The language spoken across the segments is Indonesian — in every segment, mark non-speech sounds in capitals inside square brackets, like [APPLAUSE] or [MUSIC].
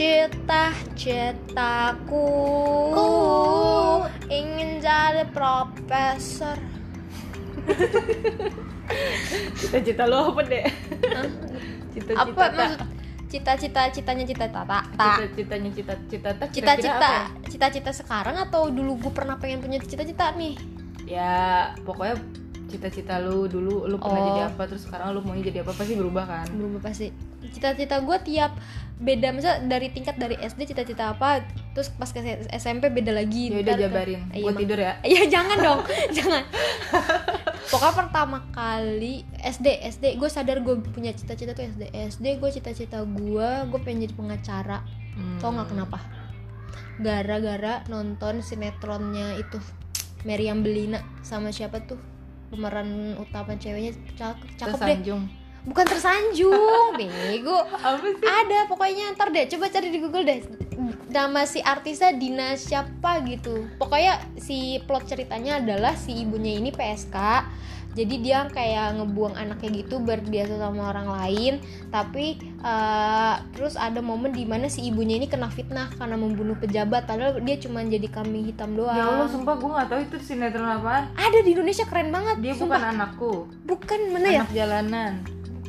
Cita-citaku ingin jadi profesor. Cita-cita lo apa deh? Cita-cita Apa maksud cita-cita citanya cita-cita tak Cita-citanya cita-cita tak kira-kira cita-cita ya? cita-cita sekarang atau dulu gue pernah pengen punya cita-cita nih Ya pokoknya cita-cita lu dulu lu pernah Oh. jadi apa terus sekarang lu maunya jadi apa pasti berubah kan? berubah pasti cita-cita gue tiap beda misalnya dari tingkat dari SD cita-cita apa terus pas ke SMP beda lagi Ya udah jabarin. Iya, Gua mak- tidur ya. Iya jangan dong, [LAUGHS] jangan. Pokoknya pertama kali SD, SD gue sadar gue punya cita-cita tuh SD. SD gue cita-cita gue, gue pengen jadi pengacara. Hmm. Tau nggak kenapa? Gara-gara nonton sinetronnya itu Meriam Belina sama siapa tuh pemeran utama ceweknya cakep, cakep deh. Bukan tersanjung, [LAUGHS] bego. Apa sih? Ada pokoknya ntar deh coba cari di Google deh. Nama si artisnya Dina siapa gitu. Pokoknya si plot ceritanya adalah si ibunya ini PSK jadi dia kayak ngebuang anaknya gitu biar biasa sama orang lain. Tapi eh, terus ada momen di mana si ibunya ini kena fitnah karena membunuh pejabat. Padahal dia cuma jadi kambing hitam doang. Ya Allah, sumpah gue gak tahu itu sinetron apaan. ada di Indonesia keren banget. Dia sumpah. bukan anakku, bukan mana ya? Anak jalanan,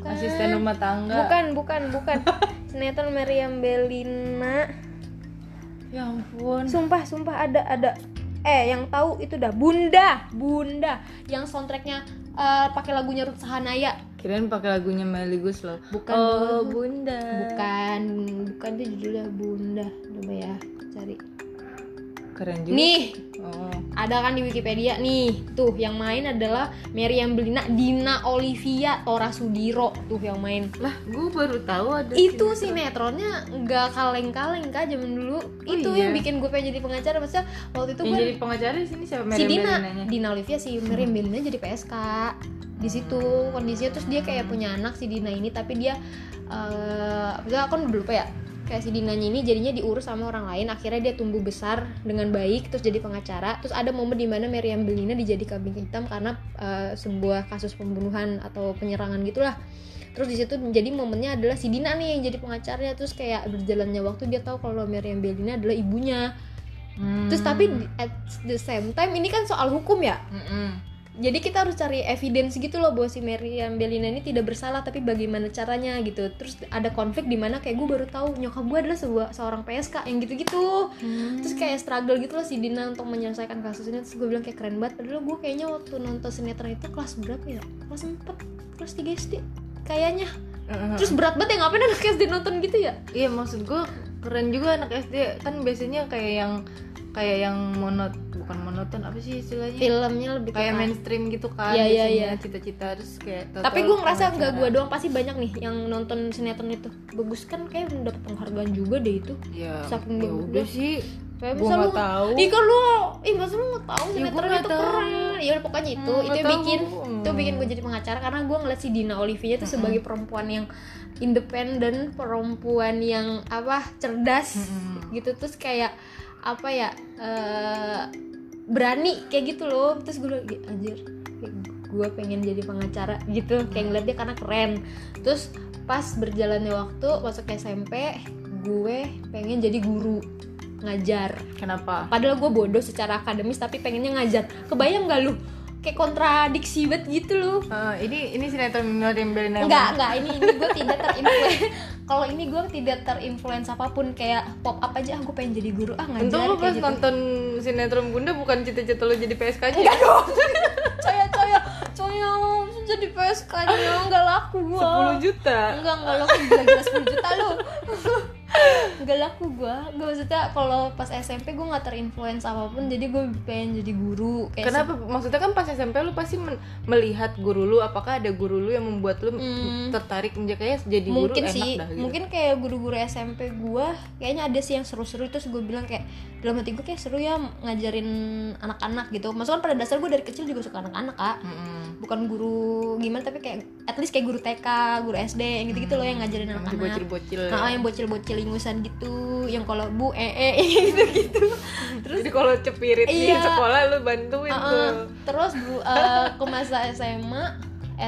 Bukan. asisten rumah tangga. bukan bukan bukan [LAUGHS] sinetron Meriam Belina Ya ampun. Sumpah, sumpah ada ada. Eh, yang tahu itu dah Bunda, Bunda yang soundtracknya eh, pakai lagunya Ruth Sahanaya. Kirain pakai lagunya Melly Guslow. Bukan, Oh. Bunda. Bukan, bukan itu judulnya Bunda. Coba ya, cari. Keren juga. Nih, Oh. ada kan di Wikipedia nih. Tuh, yang main adalah Meriam Belina, Dina Olivia, Tora Sudiro tuh yang main. Lah, gue baru tahu ada itu sinetron. sinetronnya nggak kaleng-kaleng kak zaman dulu. Oh, itu iya? yang bikin gue pengen jadi pengacara. Maksudnya waktu itu yang gue jadi pengacara di sini siapa si Dina Belinanya? Dina Olivia si Meriam Belina jadi PSK di situ kondisinya terus dia kayak punya anak si Dina ini tapi dia eh uh, aku udah lupa ya kayak si Dinanya ini jadinya diurus sama orang lain akhirnya dia tumbuh besar dengan baik terus jadi pengacara terus ada momen di mana Meriam Belina dijadi kambing hitam karena eh, sebuah kasus pembunuhan atau penyerangan gitulah terus di situ menjadi momennya adalah si Dina nih yang jadi pengacaranya terus kayak berjalannya waktu dia tahu kalau Meriam Belina adalah ibunya Hmm. terus tapi at the same time ini kan soal hukum ya Mm-mm. Jadi kita harus cari evidence gitu loh bahwa si Meriam Belina ini tidak bersalah tapi bagaimana caranya gitu. Terus ada konflik di mana kayak gue baru tahu nyokap gue adalah sebuah seorang PSK yang gitu-gitu. Terus kayak struggle gitu loh si Dina untuk menyelesaikan kasus ini. Terus gue bilang kayak keren banget. Padahal gue kayaknya waktu nonton sinetron itu kelas berapa ya? Kelas 4 kelas 3 SD kayaknya. Terus berat banget ya ngapain anak SD nonton gitu ya? Iya maksud gue keren juga anak SD kan biasanya kayak yang kayak yang monot bukan monoton apa sih istilahnya? Filmnya lebih kayak ke- mainstream gitu kan iya, biasanya iya. cita-cita terus kayak tapi gue ngerasa nggak gue doang pasti banyak nih yang nonton sinetron itu. Bagus kan kayak dapat penghargaan juga deh itu. Ya, Saking ya udah sih. Kayak Gua misal lu tahu. ih kan lu ih masa lu nggak tahu Ya, sinetron itu tahu. keren. Ya udah pokoknya itu. Hmm, itu yang bikin Hmm. itu bikin gue jadi pengacara karena gue ngeliat si Dina Olivia itu sebagai perempuan yang independen perempuan yang apa cerdas Mm-mm. gitu. Terus kayak apa ya eh, berani kayak gitu loh. Terus gue bilang, "Ih, anjir gue pengen jadi pengacara gitu. Kayak ngeliat dia karena keren. Terus pas berjalannya waktu masuk SMP gue pengen jadi guru ngajar. Kenapa? Padahal gue bodoh secara akademis tapi pengennya ngajar. Kebayang gak lu kayak kontradiksi banget gitu loh. Eh, ini ini sinetron Meriam Belina yang enggak enggak. Ini ini gue tidak terinfluence [LAUGHS] kalau ini gue tidak terinfluence apa pun kayak pop up aja ah gue pengen jadi guru ah ngajar Untung lu pas gitu. nonton sinetron Bunda bukan cita-cita lu jadi PSK aja enggak dong. Coya coya coya jadi PSK nya enggak laku gua. 10 juta. Enggak enggak laku gila-gila 10 juta lu [LAUGHS] enggak laku gua gak maksudnya kalau pas SMP gue nggak terinfluence apa pun jadi gue pengen jadi guru kayak Kenapa? Maksudnya kan pas SMP lu pasti men- melihat guru lu apakah ada guru lu yang membuat lu Hmm. tertarik menjadi kayak jadi guru mungkin enak sih dah gitu. mungkin kayak guru-guru SMP gua kayaknya ada sih yang seru-seru terus gue bilang kayak dalam hati gue kayak seru ya ngajarin anak-anak gitu maksudnya kan pada dasar gue dari kecil juga suka anak-anak kak Mm-mm. bukan guru gimana tapi kayak at least kayak guru TK guru SD yang gitu-gitu loh yang ngajarin anak-anak bocil-bocil. Nah, yang bocil-bocil ingusan gitu yang kalau bu ee ee [LAUGHS] gitu-gitu terus Jadi kalau cepirit di Iya. sekolah lu bantuin uh-uh. tuh. terus bu, uh, [LAUGHS] ke masa SMA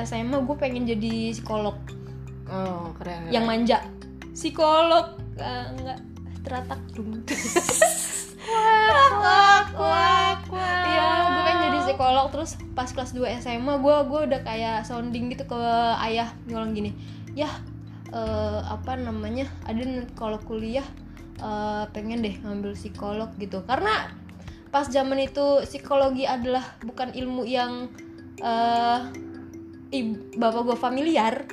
SMA gue pengen jadi psikolog Oh, keren. keren. yang manja psikolog uh, enggak teratak dum wak wak wak Iya, gue pengen jadi psikolog terus pas kelas 2 SMA gue gue udah kayak sounding gitu ke ayah ngomong gini, ya eh, apa namanya ada nih kalau kuliah eh, pengen deh ngambil psikolog gitu. Karena pas zaman itu psikologi adalah bukan ilmu yang eh ib- bapak gue familiar.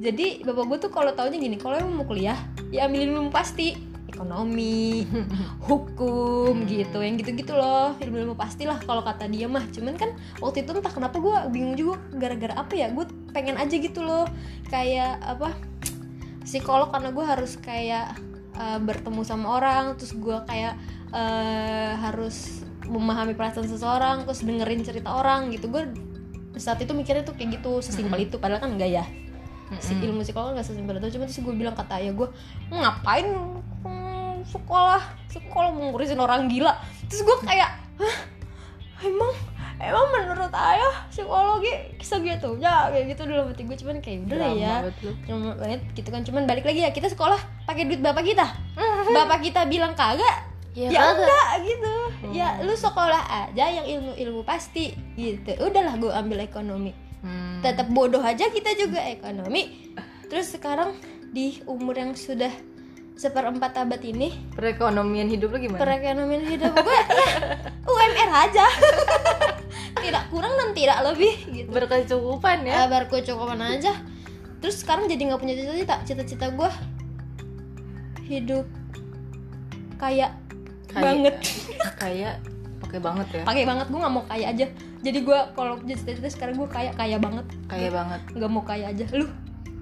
Jadi bapak gue tuh kalau taunya gini kalau emang mau kuliah ya ambil ilmu pasti. Ekonomi [LAUGHS] hukum gitu yang gitu-gitu loh. Ilmu-ilmu pastilah kalau kata dia mah. Cuman kan waktu itu entah kenapa gue bingung juga gara-gara apa ya? Gue pengen aja gitu loh. Kayak apa psikolog karena gue harus kayak eh, bertemu sama orang terus gue kayak eh, harus memahami perasaan seseorang terus dengerin cerita orang gitu. Gue saat itu mikirnya tuh kayak gitu sesimpel itu. Padahal kan enggak ya. Si ilmu psikolog nggak sesimpel itu. Cuma terus gue bilang kata ayah gue ngapain hmm, sekolah? Sekolah mau ngurusin orang gila. Terus gue kayak Hah? emang emang menurut ayah psikologi segitunya kayak gitu dalam hati gue cuman kayak udah lah Drama ya. cuma banget gitu kan cuman balik lagi ya kita sekolah pakai duit bapak kita. [LAUGHS] Bapak kita bilang kagak Ya, ya, kagak. enggak gitu. Ya lu sekolah aja yang ilmu ilmu pasti gitu. Udahlah gue ambil ekonomi. Hmm. tetap bodoh aja kita juga ekonomi. Terus sekarang di umur yang sudah seperempat abad ini perekonomian hidup lu gimana? perekonomian hidup gue ya [LAUGHS] UMR aja [LAUGHS] tidak kurang dan tidak lebih gitu. Berkecukupan ya. Ya berkecukupan aja. Terus sekarang jadi nggak punya cita-cita cita-cita gue hidup kayak Kaya. banget. [LAUGHS] Kayak pakai banget ya. Pakai banget gue nggak mau kaya aja. Jadi gue kalau cita-cita sekarang gue kaya kaya banget. Kaya banget. Nggak mau kaya aja. Lu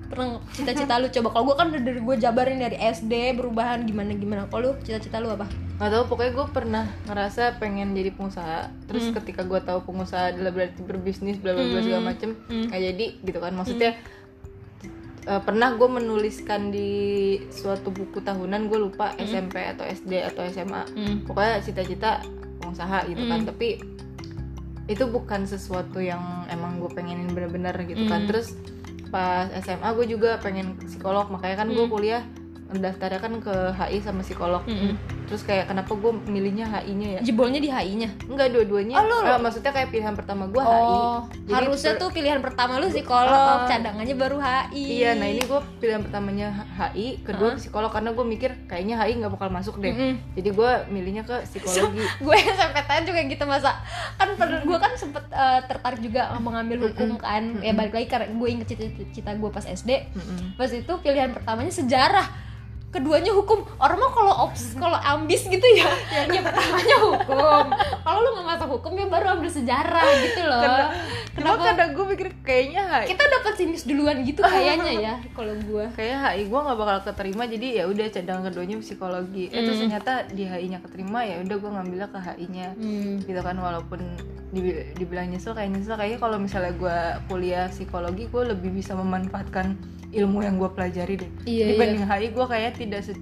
pernah cita-cita lu. Coba kalau gue kan udah dari gue jabarin dari SD berubahan gimana gimana. Kalau lu cita-cita lu apa? Nggak tahu pokoknya gue pernah ngerasa pengen jadi pengusaha. Terus Hmm. ketika gue tahu pengusaha adalah berarti berbisnis bla bla bla segala macem Hmm. nggak jadi gitu kan. Maksudnya eh, pernah gue menuliskan di suatu buku tahunan gue lupa SMP atau SD atau SMA hmm. pokoknya cita-cita pengusaha gitu kan. Hmm. tapi itu bukan sesuatu yang emang gue pengenin bener-bener gitu kan. Hmm. terus pas SMA gue juga pengen psikolog makanya kan gue Hmm. kuliah daftarnya kan ke HI sama psikolog Mm-mm. Terus kayak kenapa gue milihnya HI-nya ya? Jebolnya di HI-nya enggak dua-duanya. Oh, lu- eh, maksudnya kayak pilihan pertama gue HI oh Jadi harusnya tuh pilihan pertama lu psikolog Ah, ah. cadangannya baru HI iya nah ini gue pilihan pertamanya HI kedua psikolog karena gue mikir kayaknya HI nggak bakal masuk deh. Mm-mm. jadi gue milihnya ke psikologi. [LAUGHS] Gue SMPTN juga gitu masa. Kan gue kan sempet eh, tertarik juga mengambil hukum kan. Ya balik lagi karena gue inget cita-cita gue pas SD Mm-mm. pas itu pilihan pertamanya sejarah keduanya hukum. Orang mah kalau ops kalau ambis gitu ya yang pertamanya hukum. Kalau lu nggak masuk hukum ya baru ambil sejarah gitu loh. Karena- Cuma kenapa? kadang gue mikir kayaknya HI kita dapat simis duluan gitu kayaknya ya kalau gue kayak HI gue nggak bakal keterima jadi ya udah cadangan keduanya psikologi. Eh, terus Hmm. ternyata di HI-nya keterima ya udah gue ngambilnya ke HI-nya hmm. gitu kan walaupun dibi- dibilang nyesel kayak nyesel. Kayaknya kalau misalnya gue kuliah psikologi gue lebih bisa memanfaatkan ilmu yang gue pelajari deh Iya, dibanding HI gue kayak tidak se,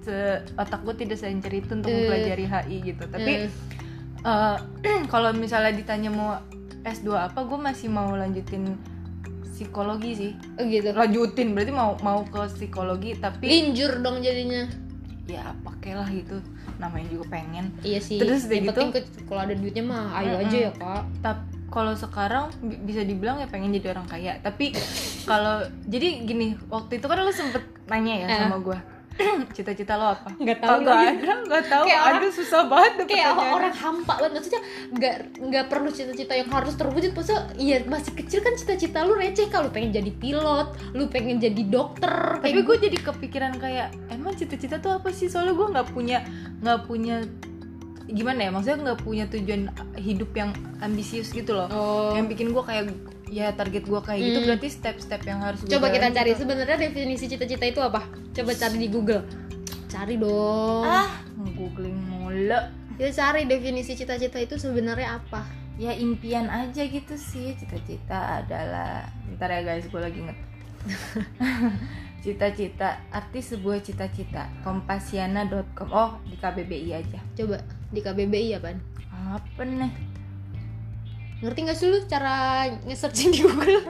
se- otak gue tidak seencer itu untuk Eh. mempelajari HI gitu tapi Eh. eh, [CLEARS THROAT] kalau misalnya ditanya mau S2 apa gue masih mau lanjutin psikologi sih oh gitu lanjutin berarti mau mau ke psikologi tapi linjur dong jadinya ya pakailah gitu namanya juga pengen iya sih Terus udah gitu? penting kalau ada duitnya mah ayo Mm-mm. aja ya kak tapi kalau sekarang bi- bisa dibilang ya pengen jadi orang kaya. Tapi kalau jadi gini waktu itu kan lu sempet nanya ya Eh. sama gue [CLEARS THROAT] cita-cita lo apa? Nggak tahu nggak lagi. ada? Nggak tahu. Kayak orang- aduh susah banget deh kayak pertanyaannya. orang hampa banget. Maksudnya nggak nggak perlu cita-cita yang harus terwujud. Maksudnya iya masih kecil kan cita-cita lu receh. Kalau pengen jadi pilot lu pengen jadi dokter tapi gue jadi kepikiran kayak emang cita-cita tuh apa sih? Soalnya gue nggak punya nggak punya gimana ya maksudnya nggak punya tujuan hidup yang ambisius gitu loh. Oh. Yang bikin gue kayak ya target gue kayak gitu Hmm. berarti step-step yang harus gua coba kita cari gitu. sebenarnya definisi cita-cita itu apa? Coba cari di Google. Cari dong. Ah. Googling mulu. Ya cari definisi cita-cita itu sebenarnya apa? Ya impian aja gitu sih. Cita-cita adalah ntar ya guys gue lagi inget [LAUGHS] cita-cita arti sebuah cita-cita. Kompasiana.com oh di KBBI aja. Coba di KBBI apaan apa nih? Ngerti nggak sih lu cara nge-searching di Google?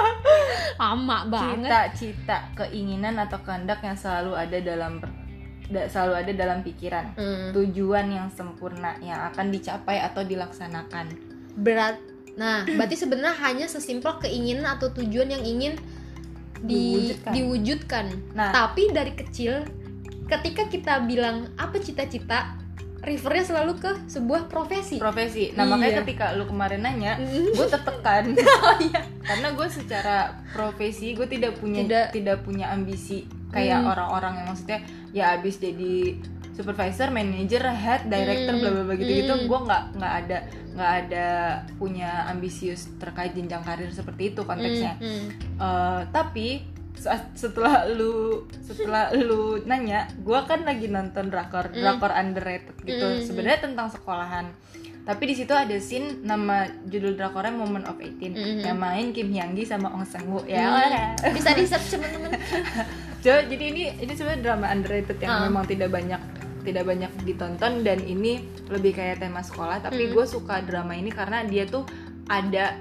[LAUGHS] Lama banget. Cita-cita keinginan atau kehendak yang selalu ada dalam da- selalu ada dalam pikiran. Hmm. tujuan yang sempurna yang akan dicapai atau dilaksanakan. Berat. Nah berarti sebenarnya hanya sesimpel keinginan atau tujuan yang ingin di- Diwujudkan. diwujudkan. Nah. Tapi dari kecil ketika kita bilang apa cita-cita refernya selalu ke sebuah profesi profesi nah Iya. makanya ketika lu kemarin nanya Mm. gue tertekan [LAUGHS] oh iya karena gue secara profesi gue tidak punya Tidak. tidak, punya ambisi kayak Hmm. orang-orang yang maksudnya ya abis jadi supervisor, manager, head, director, Hmm. bla bla bla gitu gitu Hmm. gue nggak nggak ada nggak ada punya ambisius terkait jenjang karir seperti itu konteksnya Hmm, hmm. Eh, tapi saat- setelah lu setelah lu nanya gue kan lagi nonton drakor Hmm. drakor underrated gitu Hmm. sebenarnya tentang sekolahan tapi di situ ada scene nama judul drakornya Moment of 18 Hmm. yang main Kim Hyang Gi sama Ong Sang Woo ya udah. [LAUGHS] bisa di search teman-teman [LAUGHS] So, jadi ini ini sebenarnya drama underrated yang Ah. memang tidak banyak tidak banyak ditonton dan ini lebih kayak tema sekolah tapi Hmm. gue suka drama ini karena dia tuh ada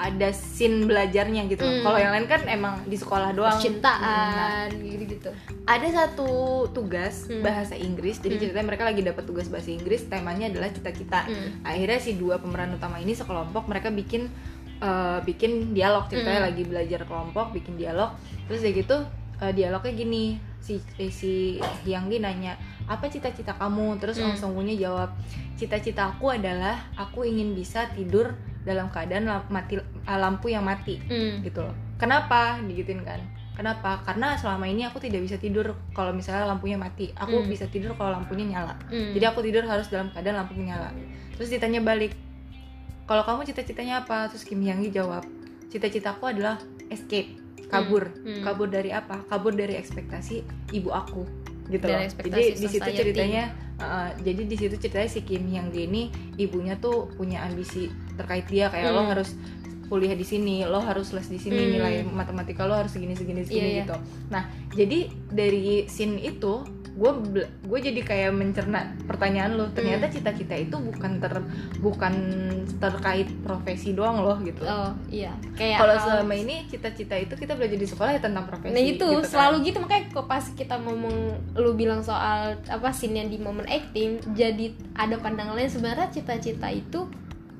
ada scene belajarnya gitu Hmm. kalau yang lain kan emang di sekolah doang cintaan gitu gitu ada satu tugas Hmm. bahasa Inggris jadi Hmm. ceritanya mereka lagi dapat tugas bahasa Inggris temanya adalah cita-cita Hmm. akhirnya si dua pemeran utama ini sekelompok mereka bikin eh, bikin dialog ceritanya Hmm. lagi belajar kelompok bikin dialog terus kayak gitu eh, dialognya gini si eh, si Hyang Gi nanya apa cita-cita kamu terus Hmm. Ong Song jawab cita-cita aku adalah aku ingin bisa tidur dalam keadaan mati eh, lampu yang mati Hmm. gitu loh. Kenapa? Digituin kan. Kenapa? Karena selama ini aku tidak bisa tidur kalau misalnya lampunya mati. Aku Hmm. bisa tidur kalau lampunya nyala. Hmm. Jadi aku tidur harus dalam keadaan lampu nyala. Terus ditanya balik, kalau kamu cita-citanya apa? Terus Kim Hyang jawab, cita-citaku adalah escape, kabur. Hmm. Kabur dari apa? Kabur dari ekspektasi ibu aku. Gitu loh. Jadi di situ ceritanya uh, jadi di situ ceritanya si Kim Hyang Gi ini ibunya tuh punya ambisi terkait dia kayak lo Hmm. harus kuliah di sini, lo harus les di sini, Hmm. nilai matematika lo harus segini segini segini Iya, iya. gitu. Nah, jadi dari scene itu gue gue jadi kayak mencerna pertanyaan lo. Ternyata Hmm. cita-cita itu bukan ter bukan terkait profesi doang loh gitu. Oh iya. Kayak kalau selama ini cita-cita itu kita belajar di sekolah ya tentang profesi Nah itu gitu kan. selalu gitu. Makanya kok pas kita ngomong lu bilang soal apa scene yang di momen acting jadi ada pandangan lain. Sebenarnya cita-cita itu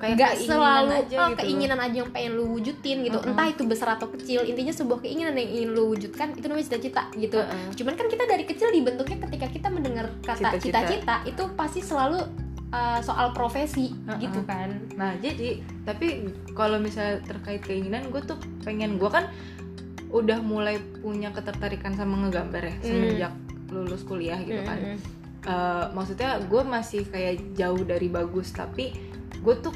kayak nggak keinginan selalu aja oh, gitu keinginan aja yang pengen lu wujudin gitu Mm-mm. entah itu besar atau kecil intinya sebuah keinginan yang ingin lu wujudkan itu namanya cita-cita gitu Heeh. cuman kan kita dari kecil dibentuknya ketika kita mendengar kata Cita-cita. itu pasti selalu uh, soal profesi Mm-mm. gitu kan Nah jadi tapi kalau misalnya terkait keinginan gue tuh pengen gue kan udah mulai punya ketertarikan sama ngegambar ya Hmm. semenjak lulus kuliah gitu kan. Mm-mm. Eh, maksudnya gue masih kayak jauh dari bagus tapi gue tuh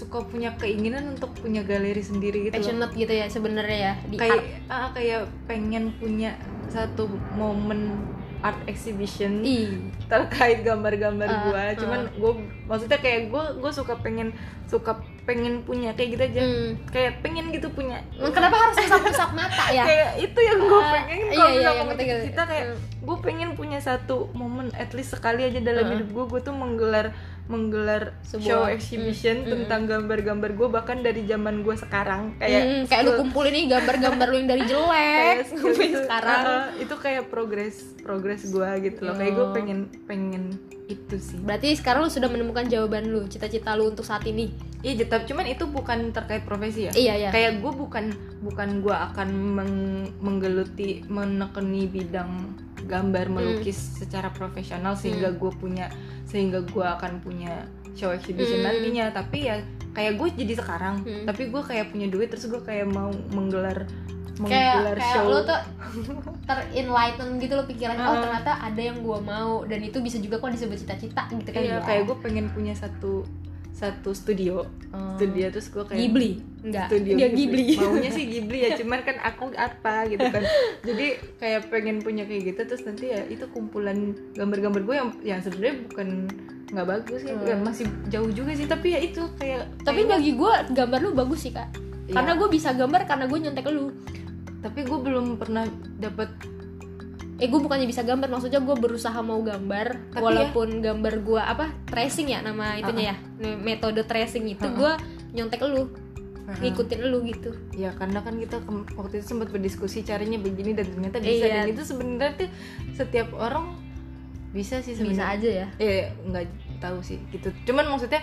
suka punya keinginan untuk punya galeri sendiri gitu loh. passionate gitu ya sebenarnya ya di Kayak art ah, kayak pengen punya satu momen art exhibition Ih, terkait gambar-gambar Ah, gue cuman gue maksudnya kayak gue gue suka pengen suka pengen punya kayak gitu aja hmm. kayak pengen gitu punya Kenapa harus [LAUGHS] usap-usap mata ya? kayak itu yang gue Ah, pengen iya, kalau iya, iya, ngerti, ngerti. cita-cita kayak gue pengen punya satu momen at least sekali aja dalam Heeh. hidup gue gue tuh menggelar menggelar Sebuah- show exhibition mm, mm, tentang gambar-gambar gue bahkan dari zaman gue sekarang. Kayak kayak kayak lu kumpulin nih gambar-gambar lu yang dari [LAUGHS] jelek itu, sekarang. Ah, itu kayak progres progres gue gitu loh. Kayak gue Oh. pengen pengen itu sih. Berarti sekarang lu sudah menemukan jawaban lu cita-cita lu untuk saat ini? Iya tetap. Cuman itu bukan terkait profesi ya. Iya ya kayak gue bukan bukan gue akan meng- menggeluti menekuni bidang gambar Hmm. melukis secara profesional sehingga gue punya sehingga gue akan punya show exhibition Hmm. nantinya tapi ya kayak gue jadi sekarang Hmm. tapi gue kayak punya duit terus gue kayak mau menggelar kayak menggelar kayak show lu tuh terenlighten gitu lo pikirannya oh Ah. ternyata ada yang gua mau dan itu bisa juga kok disebut cita-cita gitu kan iya ya. kayak gue pengen punya satu satu studio. Oh. studio terus gue kayak Ghibli? Enggak studio dia Ghibli. Maunya sih Ghibli ya [LAUGHS] cuman kan aku apa gitu kan. Jadi kayak pengen punya kayak gitu terus nanti ya itu kumpulan gambar-gambar gue yang yang sebenarnya bukan nggak bagus ya Hmm. Ya, masih jauh juga sih tapi ya itu kayak tapi kayaknya- bagi gua gambar lu bagus sih kak. Iya. karena gue bisa gambar karena gue nyontek lu. Tapi gue belum pernah dapat eh gue bukannya bisa gambar maksudnya gue berusaha mau gambar Tapi walaupun gambar gue apa tracing ya nama itunya ya? Metode tracing itu Uh-uh. gue nyontek lu ngikutin lu gitu. Ya karena kan kita waktu itu sempat berdiskusi caranya begini dan ternyata bisa Iya. dan itu sebenarnya tuh setiap orang bisa sih bisa sebenarnya. aja ya? Eh nggak tahu sih gitu. Cuman maksudnya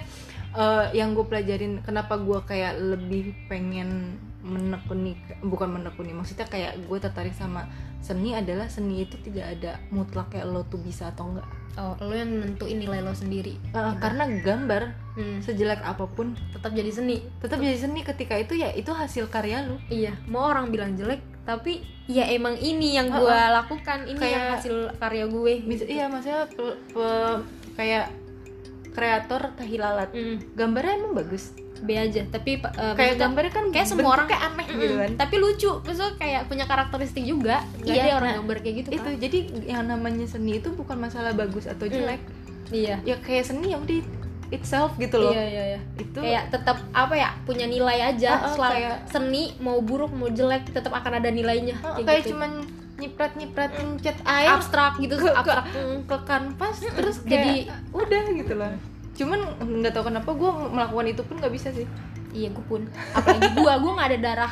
eh, yang gue pelajarin kenapa gue kayak lebih pengen menekuni bukan menekuni maksudnya kayak gue tertarik sama seni adalah seni itu tidak ada mutlak kayak lo tuh bisa atau enggak. Oh lo yang nentuin nilai lo sendiri. Eh, karena gambar hmm, sejelek apa pun tetap jadi seni. tetap jadi seni ketika itu ya itu hasil karya lu iya mau orang bilang jelek tapi ya emang ini yang Uh-uh. gue lakukan ini Kayak- yang hasil karya gue Mis- iya maksudnya pe- pe- kayak kreator tahi lalat Mm, gambarnya emang bagus B aja. Tapi eh, kayak gambarnya kan kayak semua orang bentuknya aneh gitu kan. Tapi lucu. Maksudnya kayak punya karakteristik juga. Nggak Iya, ada orang nah, gambar kayak gitu itu kan. jadi yang namanya seni itu bukan masalah bagus atau jelek. Iya. Ya kayak seni ya udah itself gitu loh. Iya iya iya. Itu kayak tetap apa ya punya nilai aja. Uh-uh, Selama kayak- seni mau buruk mau jelek tetap akan ada nilainya. Oh, kayak, kayak gitu. cuman nyiprat nyipratin cat air abstrak gitu Ke- ke- abstrak. Mm. ke kanvas terus Jadi- kayak udah gitu loh cuman nggak tahu kenapa gue melakukan itu pun nggak bisa sih. Iya gue pun. Apalagi gua gua nggak ada darah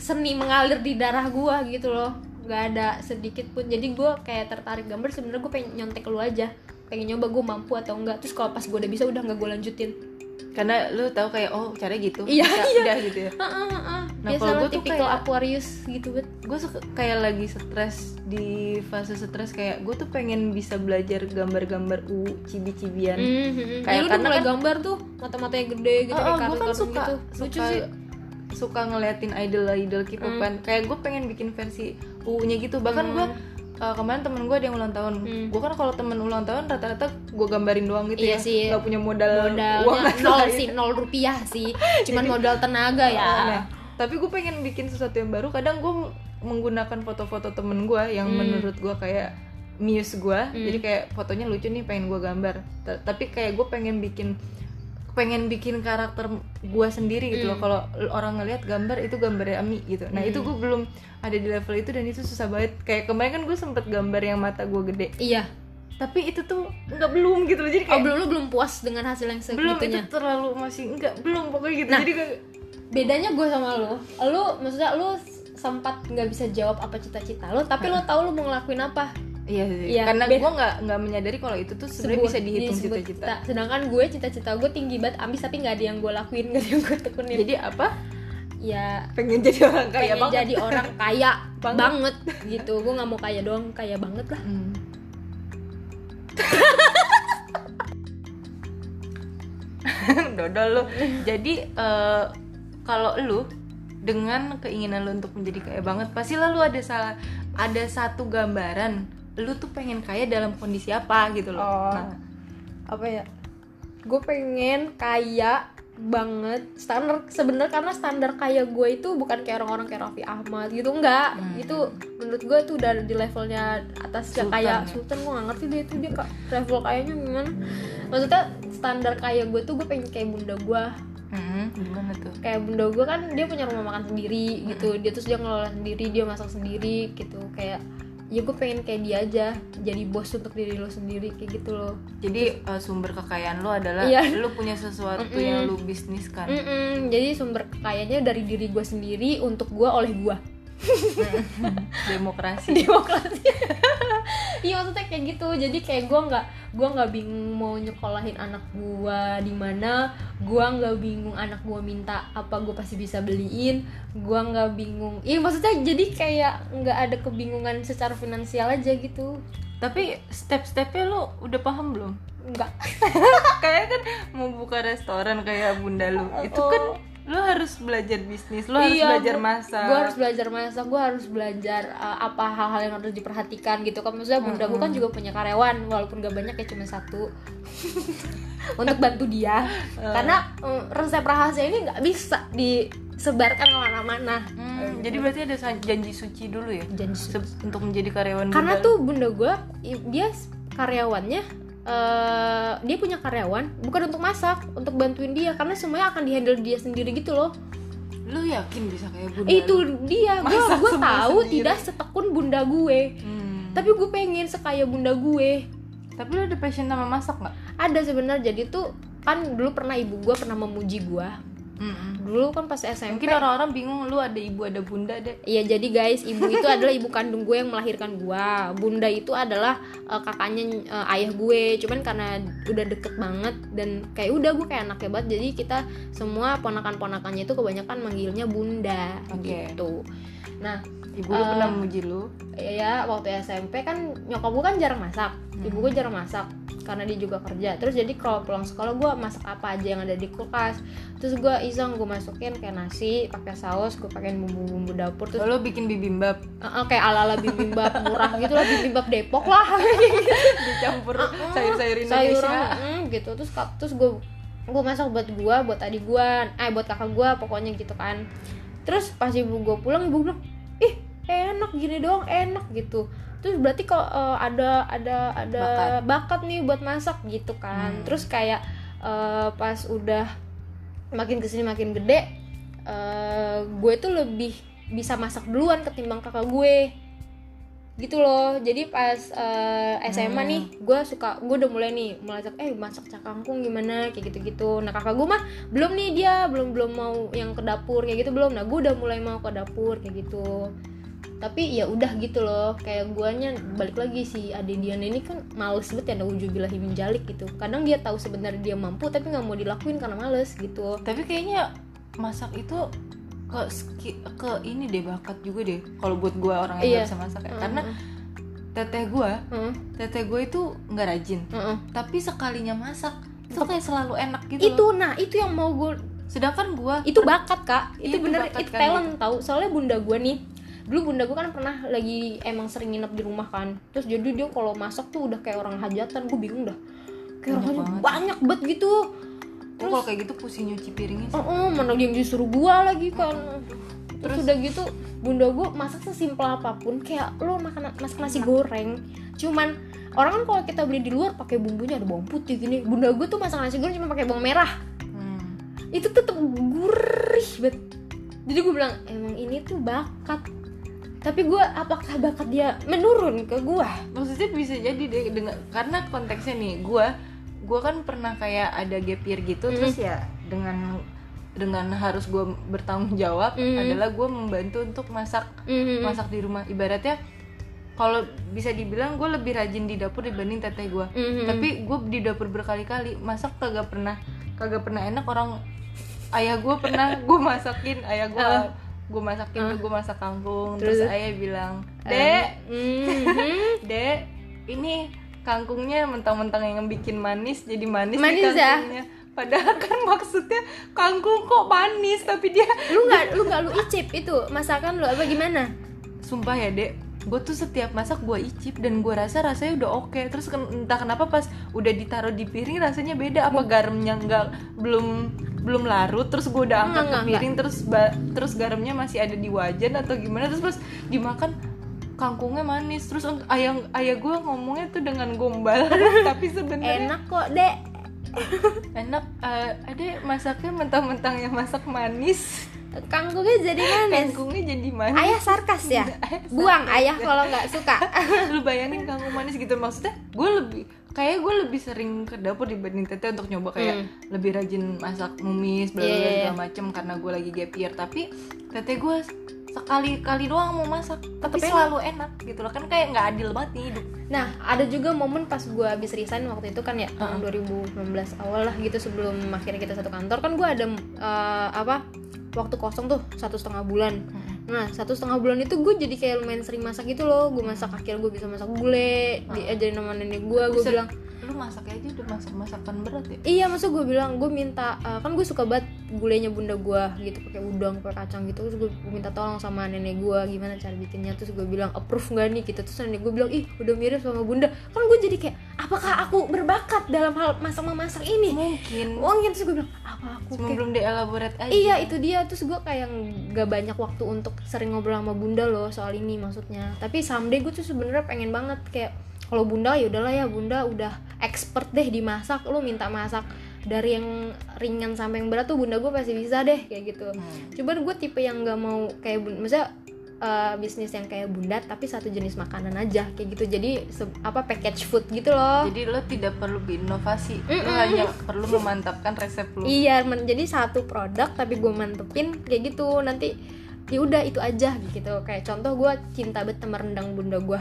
seni mengalir di darah gua gitu loh. Nggak ada sedikit pun. Jadi gua kayak tertarik gambar sebenarnya gue pengen nyontek lu aja. Pengen nyoba gue mampu atau enggak terus kalau pas gue udah bisa udah nggak gue lanjutin karena lu tahu kayak oh caranya gitu. Iya, Bisa, iya. udah gitu ya. Heeh, heeh. Nah, biasa kalau gua tuh kayak- Aquarius gitu bet. Gue suka kayak lagi stres di fase stres kayak gue tuh pengen bisa belajar gambar-gambar u cibi-cibian. Mm-hmm. Kayak ya karena kan- gambar tuh mata-matanya gede gitu Oh, kayak oh, gue kan suka gitu. Lucu suka sih. suka ngeliatin idol idol K-popan kayak gue pengen bikin versi U-nya gitu. Bahkan gue uh, kemarin temen gue ada yang ulang tahun. Hmm. gue kan kalau temen ulang tahun rata-rata gue gambarin doang gitu Iya ya. sih. nggak punya modal uang modalnya atau nol sih nol rupiah sih. [LAUGHS] Cuman modal tenaga ya. Nah, tapi gue pengen bikin sesuatu yang baru. Kadang gue menggunakan foto-foto temen gue yang Hmm. menurut gue kayak muse gue jadi kayak fotonya lucu nih pengen gue gambar. T- tapi kayak gue pengen bikin pengen bikin karakter gue sendiri gitu Hmm. loh kalau orang ngelihat gambar itu gambarnya Ami gitu. Nah itu gue belum ada di level itu dan itu susah banget. Kayak kemarin kan gue sempet gambar yang mata gue gede. Iya. Tapi itu tuh nggak belum gitu loh. Jadi oh kayak belum lu belum puas dengan hasil yang belum itu segitunya? terlalu masih enggak belum pokoknya gitu. Nah. jadi kayak bedanya gue sama lu. Lu maksudnya lu sempat nggak bisa jawab apa cita-cita lu tapi lu tahu lu mau ngelakuin apa Iya sih. Iya, Karena gue nggak nggak menyadari kalau itu tuh sebenarnya bisa dihitung cita-cita. cita. sedangkan gue cita-cita gue tinggi banget ambis tapi nggak ada yang gue lakuin [LAUGHS] nggak ada yang gue tekunin Jadi apa? ya Pengen jadi orang kaya pengen banget. jadi orang kaya [LAUGHS] Banget. banget. gitu gue nggak mau kaya doang kaya banget lah Hmm. [LAUGHS] Dodol lu. Jadi eh, kalau lu dengan keinginan lu untuk menjadi kaya banget, pasti lalu ada salah ada satu gambaran lu tuh pengen kaya dalam kondisi apa gitu loh. Oh. Nah, apa ya gue pengen kaya banget standar sebenarnya karena standar kaya gue itu bukan kayak orang-orang kayak Raffi Ahmad gitu enggak Hmm. itu menurut gue tuh udah di levelnya atas Sultan kayak ya? Sultan gue gak ngerti deh itu dia kak level kayaknya gimana maksudnya standar kaya gue tuh gue pengen kayak bunda gue hmm, gimana tuh? kayak bunda gue kan dia punya rumah makan sendiri gitu dia terus dia ngelola sendiri dia masak sendiri gitu kayak ya gue pengen kayak dia aja jadi bos untuk diri lo sendiri kayak gitu loh Jadi eh, sumber kekayaan lu adalah Iya. lu punya sesuatu Mm-mm. yang lu bisniskan. Mm-mm, jadi sumber kekayanya dari diri gue sendiri untuk gue oleh gue [LAUGHS] Demokrasi. demokrasi [LAUGHS] iya maksudnya kayak gitu jadi kayak gue nggak gue nggak bingung mau nyekolahin anak gue di mana gue nggak bingung anak gue minta apa gue pasti bisa beliin gue nggak bingung iya maksudnya jadi kayak nggak ada kebingungan secara finansial aja gitu Tapi step-stepnya lu udah paham belum? nggak [LAUGHS] kayak kan mau buka restoran kayak bunda lu. Itu Oh. kan lu harus belajar bisnis, lu harus Iya, belajar gua- masak. gue harus belajar masak gue harus belajar uh, apa hal-hal yang harus diperhatikan gitu kan. Maksudnya bunda gue kan juga punya karyawan walaupun gak banyak ya cuma satu. [LAUGHS] Untuk bantu dia. Karena um, resep rahasia ini nggak bisa disebarkan ke mana-mana. Hmm, jadi berarti ada janji suci dulu ya? janji Se- untuk menjadi karyawan karena bunda. tuh bunda gue dia karyawannya eh, dia punya karyawan bukan untuk masak untuk bantuin dia karena semuanya akan dihandle dia sendiri gitu loh lu yakin bisa kayak bunda itu dia gue gue tahu sendiri. tidak setekun bunda gue Hmm. tapi gue pengen sekaya bunda gue tapi lu ada passion sama masak nggak? ada sebenarnya jadi tuh kan dulu pernah ibu gue pernah memuji gue Mm-mm. dulu kan pas SMP mungkin orang-orang bingung lu ada ibu ada bunda deh Iya jadi guys, ibu itu adalah ibu kandung gue yang melahirkan gue. Bunda itu adalah eh, kakaknya eh, ayah gue. Cuman karena udah deket banget dan kayak udah gue kayak anaknya banget. Jadi kita semua ponakan-ponakannya itu kebanyakan manggilnya bunda Oke. gitu. Nah, ibu lu Eh, pernah memuji lu ya waktu SMP kan nyokap gue kan jarang masak. Ibu gue jarang masak karena dia juga kerja. Terus jadi kalau pulang sekolah gue masak apa aja yang ada di kulkas. Terus gue iseng gue masukin kayak nasi, pakai saus, gue pakein bumbu-bumbu dapur terus lu bikin bibimbap? Heeh, kayak ala-ala bibimbap murah gitu lah bibimbap Depok lah. [LAUGHS] Dicampur sayur-sayur sayuran Indonesia mm, gitu. Terus terus gue gue masak buat gue buat adik gue eh buat kakak gue pokoknya gitu kan. Terus pas ibu gue pulang ibu bilang ih enak gini doang enak gitu terus berarti kok eh, ada ada ada bakat. nih buat masak gitu kan. Hmm. terus kayak eh, pas udah makin ke sini makin gede eh, gue tuh lebih bisa masak duluan ketimbang kakak gue. Gitu loh. Jadi pas eh, SMA Hmm. nih gue suka gue udah mulai nih mulai eh masak cak kangkung gimana? Kayak gitu gitu nah kakak gue mah belum nih dia belum belum mau yang ke dapur kayak gitu belum. Nah gue udah mulai mau ke dapur kayak gitu tapi ya udah gitu loh kayak guanya balik lagi si Ade Diana ini kan males banget ya naujubillahi min jalik gitu. Kadang dia tahu sebenarnya dia mampu tapi nggak mau dilakuin karena males gitu. Tapi kayaknya masak itu ke ski- ke ini deh bakat juga deh. Kalau buat gua orang yang Iya. bisa masak ya. karena teteh gua teteh gua itu nggak rajin. Tapi sekalinya masak itu kayak selalu enak gitu itu loh. nah itu yang mau gue sedangkan gua itu bakat kak. Iya, itu itu bener itu kan, talent tahu soalnya bunda gue nih dulu bunda gue kan pernah lagi emang sering nginep di rumah kan. Terus jadi dia kalau masak tuh udah kayak orang hajatan. Gue bingung dah. Kayak Banyak orang banget. banyak banget gitu. Gua kalau kayak gitu pusing nyuci piringnya oh, oh mana yang disuruh gue lagi kan. Terus udah gitu bunda gue masak sesimpel apa pun kayak lo makan masak nasi goreng. Cuman orang kan kalau kita beli di luar pakai bumbunya ada bawang putih gini. Bunda gue tuh masak nasi goreng cuma pakai bawang merah. Hmm. itu tetep gurih banget. Jadi gue bilang emang ini tuh bakat tapi gue apakah bakat dia menurun ke gue maksudnya bisa jadi deh dengan karena konteksnya nih gua gua kan pernah kayak ada gap year gitu Mm. terus ya dengan dengan harus gue bertanggung jawab Mm. adalah gue membantu untuk masak Mhm. masak di rumah ibaratnya kalau bisa dibilang gue lebih rajin di dapur dibanding teteh gue Mhm. tapi gue di dapur berkali-kali masak kagak pernah kagak pernah enak orang ayah gue pernah gue masakin ayah gue Uh. Gue masakin tuh gue masak kangkung Terus? terus, ayah bilang dek Mhm. [LAUGHS] dek ini kangkungnya mentang-mentang yang bikin manis jadi manis, nih Manis ya? kangkungnya padahal kan maksudnya kangkung kok manis tapi dia lu nggak lu nggak lu icip itu masakan lu apa gimana sumpah ya dek gue tuh setiap masak gue icip dan gue rasa rasanya udah oke. Terus ken- entah kenapa pas udah ditaruh di piring rasanya beda. Apa garamnya nggak belum belum larut terus gue udah angkat Enggak, ke enggak, piring terus ba- terus garamnya masih ada di wajan atau gimana. Terus pas dimakan kangkungnya manis. Terus untuk ayah ayah gue ngomongnya tuh dengan gombal. [LAUGHS] Tapi sebenarnya enak kok dek. Enak eh, ada masaknya mentang-mentang yang masak manis kangkungnya jadi manis. Kangkungnya jadi manis. Ayah sarkas ya? Buang ayah kalau nggak suka. [LAUGHS] Lu bayangin kangkung manis gitu. Maksudnya gue lebih kayak gue lebih sering ke dapur dibanding teteh untuk nyoba kayak lebih rajin masak numis bla Hmm. Iya, iya, segala macem karena gue lagi gap year. Tapi teteh gue sekali kali doang mau masak tapi Tapi selalu enak gitu loh. Kan kayak nggak adil banget nih hidup. Nah, ada juga momen pas gue habis resign waktu itu kan ya tahun 2019 awal lah gitu sebelum akhirnya kita satu kantor. Kan gue ada eh, apa waktu kosong tuh satu setengah bulan. Nah satu setengah bulan itu gue jadi kayak lumayan sering masak gitu loh. Gue masak akhirnya gue bisa masak gulai, diajarin sama nenek gue. Gue bilang lu masak aja udah masak masakan berat ya? Iya maksud gue bilang gue minta eh, kan gue suka banget gulainya bunda gue gitu pakai udang pakai kacang gitu. Terus gue minta tolong sama nenek gue gimana cara bikinnya. Terus gue bilang approve nggak nih? Gitu. Terus nenek gue bilang ih udah mirip sama bunda. Kan gue jadi kayak apakah aku berbakat dalam hal masak memasak ini? Mungkin. Mungkin. Terus gue bilang apa aku cuma kayak belum dielaborate aja. Iya itu dia. Terus gue kayak gak banyak waktu untuk sering ngobrol sama bunda loh soal ini maksudnya. Tapi someday gue tuh sebenarnya pengen banget kayak kalau bunda ya udahlah ya bunda udah expert deh di masak lu minta masak dari yang ringan sampai yang berat tuh bunda gue pasti bisa deh kayak gitu Hmm. cuman gue tipe yang nggak mau kayak bun- maksudnya eh, bisnis yang kayak bunda tapi satu jenis makanan aja kayak gitu jadi apa package food gitu loh jadi lo tidak perlu berinovasi lo Mm-mm. hanya perlu memantapkan resep lo Iya, jadi satu produk tapi gue mantepin kayak gitu nanti ya udah itu aja gitu. Kayak contoh gue cinta banget sama rendang bunda gue.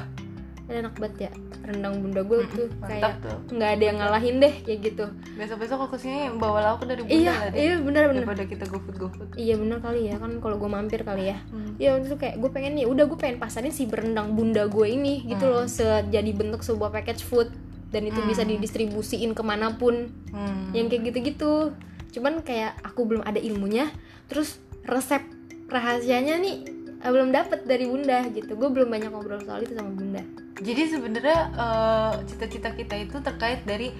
Enak banget ya rendang bunda gue tuh mantap kayak tuh nggak ada yang ngalahin deh kayak gitu. besok besok aku ke sini bawa lauk dari bunda Iya, lah iya benar benar. daripada kita gofood gofood Iya benar kali ya kan kalau gue mampir kali ya. Hmm. Ya itu kayak gue pengen nih, udah gue pengen pasarin si berendang bunda gue ini gitu Hmm. loh, se- jadi bentuk sebuah package food dan itu bisa Hmm. didistribusiin ke mana pun. Hmm. yang kayak gitu-gitu cuman kayak aku belum ada ilmunya terus resep rahasianya nih eh, belum dapet dari bunda gitu gue belum banyak ngobrol soal itu sama bunda jadi sebenarnya eh, cita-cita kita itu terkait dari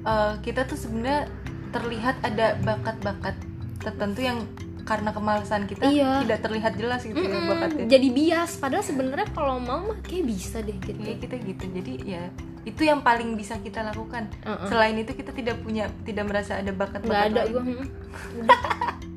eh, kita tuh sebenarnya terlihat ada bakat-bakat tertentu yang karena kemalasan kita Iya. tidak terlihat jelas gitu ya Mm-mm, bakatnya. Jadi bias. Padahal sebenarnya kalau mau mah kayak bisa deh gitu. Kayak kita gitu. Jadi ya itu yang paling bisa kita lakukan. Heeh. selain itu kita tidak punya tidak merasa ada bakat nggak ada gue [LAUGHS]